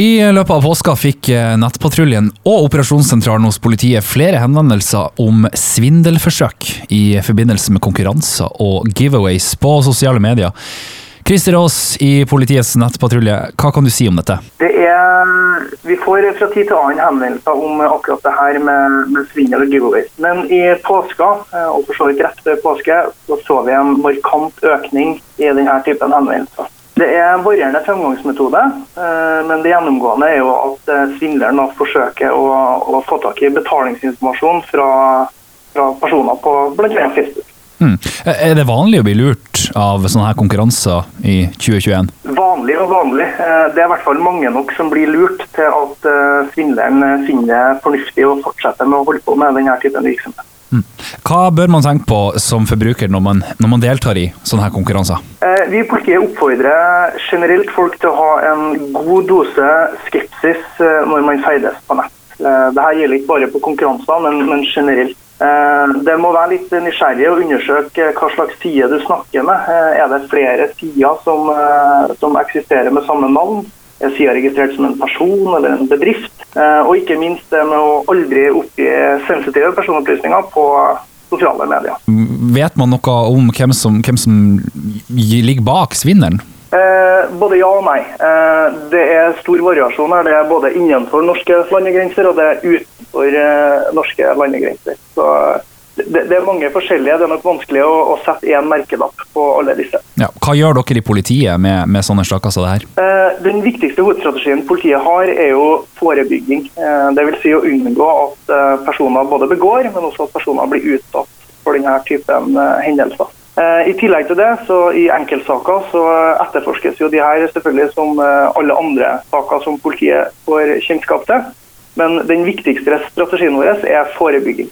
I løpet av påska fikk eh, Nettpatruljen og operasjonssentralen hos politiet flere henvendelser om svindelforsøk i forbindelse med konkurranser og giveaways på sosiale medier. Christer Aas i politiets nettpatrulje, hva kan du si om dette? Det er, vi får fra tid til annen henvendelser om akkurat det her med, med svindel og giveaways. Men i påska, eh, og for så vidt rett før påske, så så vi en markant økning i denne typen henvendelser. Det er en varierende fremgangsmetode, eh, men det gjennomgående er jo at eh, svindleren forsøker å, å, få tak i betalingsinformasjon fra, fra personer på bl.a. Facebook. Mm. Er det vanlig å bli lurt av sånne her konkurranser i 2021? Vanlig og vanlig. Det er i hvert fall mange nok som blir lurt til at svindleren finner det fornuftig å fortsette med å holde på med denne typen virksomhet. Mm. Hva bør man tenke på som forbruker når man, når man deltar i sånne her konkurranser? Eh, vi i politiet oppfordrer generelt folk til å ha en god dose skepsis eh, når man ferdes på nett. Eh, Dette gjelder ikke bare på konkurranser, men, men generelt. Det må være litt nysgjerrig å undersøke hva slags side du snakker med. Er det flere sider som, som eksisterer med samme navn? Sida registrert som en person eller en bedrift? Eh, og ikke minst det med å aldri oppgi sensitive personopplysninger på sosiale medier. Vet man noe om hvem som, hvem som ligger bak svinneren? Eh, både ja og nei. Eh, det er stor variasjon her. Det er både innenfor norske landegrenser og det er utenfor eh, norske landegrenser. Så det, det, er mange forskjellige. Det er nok vanskelig å, å sette én merkelapp på alle disse. Ja, hva gjør dere i politiet med, med sånne saker som det her? Eh, den viktigste hovedstrategien politiet har, er jo forebygging. Eh, Dvs. Si å unngå at eh, personer både begår, men også at personer blir utsatt for denne typen eh, hendelser. Eh, I tillegg til det, så i enkeltsaker så etterforskes jo de her selvfølgelig som eh, alle andre saker som politiet får kjennskap til. Men den viktigste strategien vår er forebygging.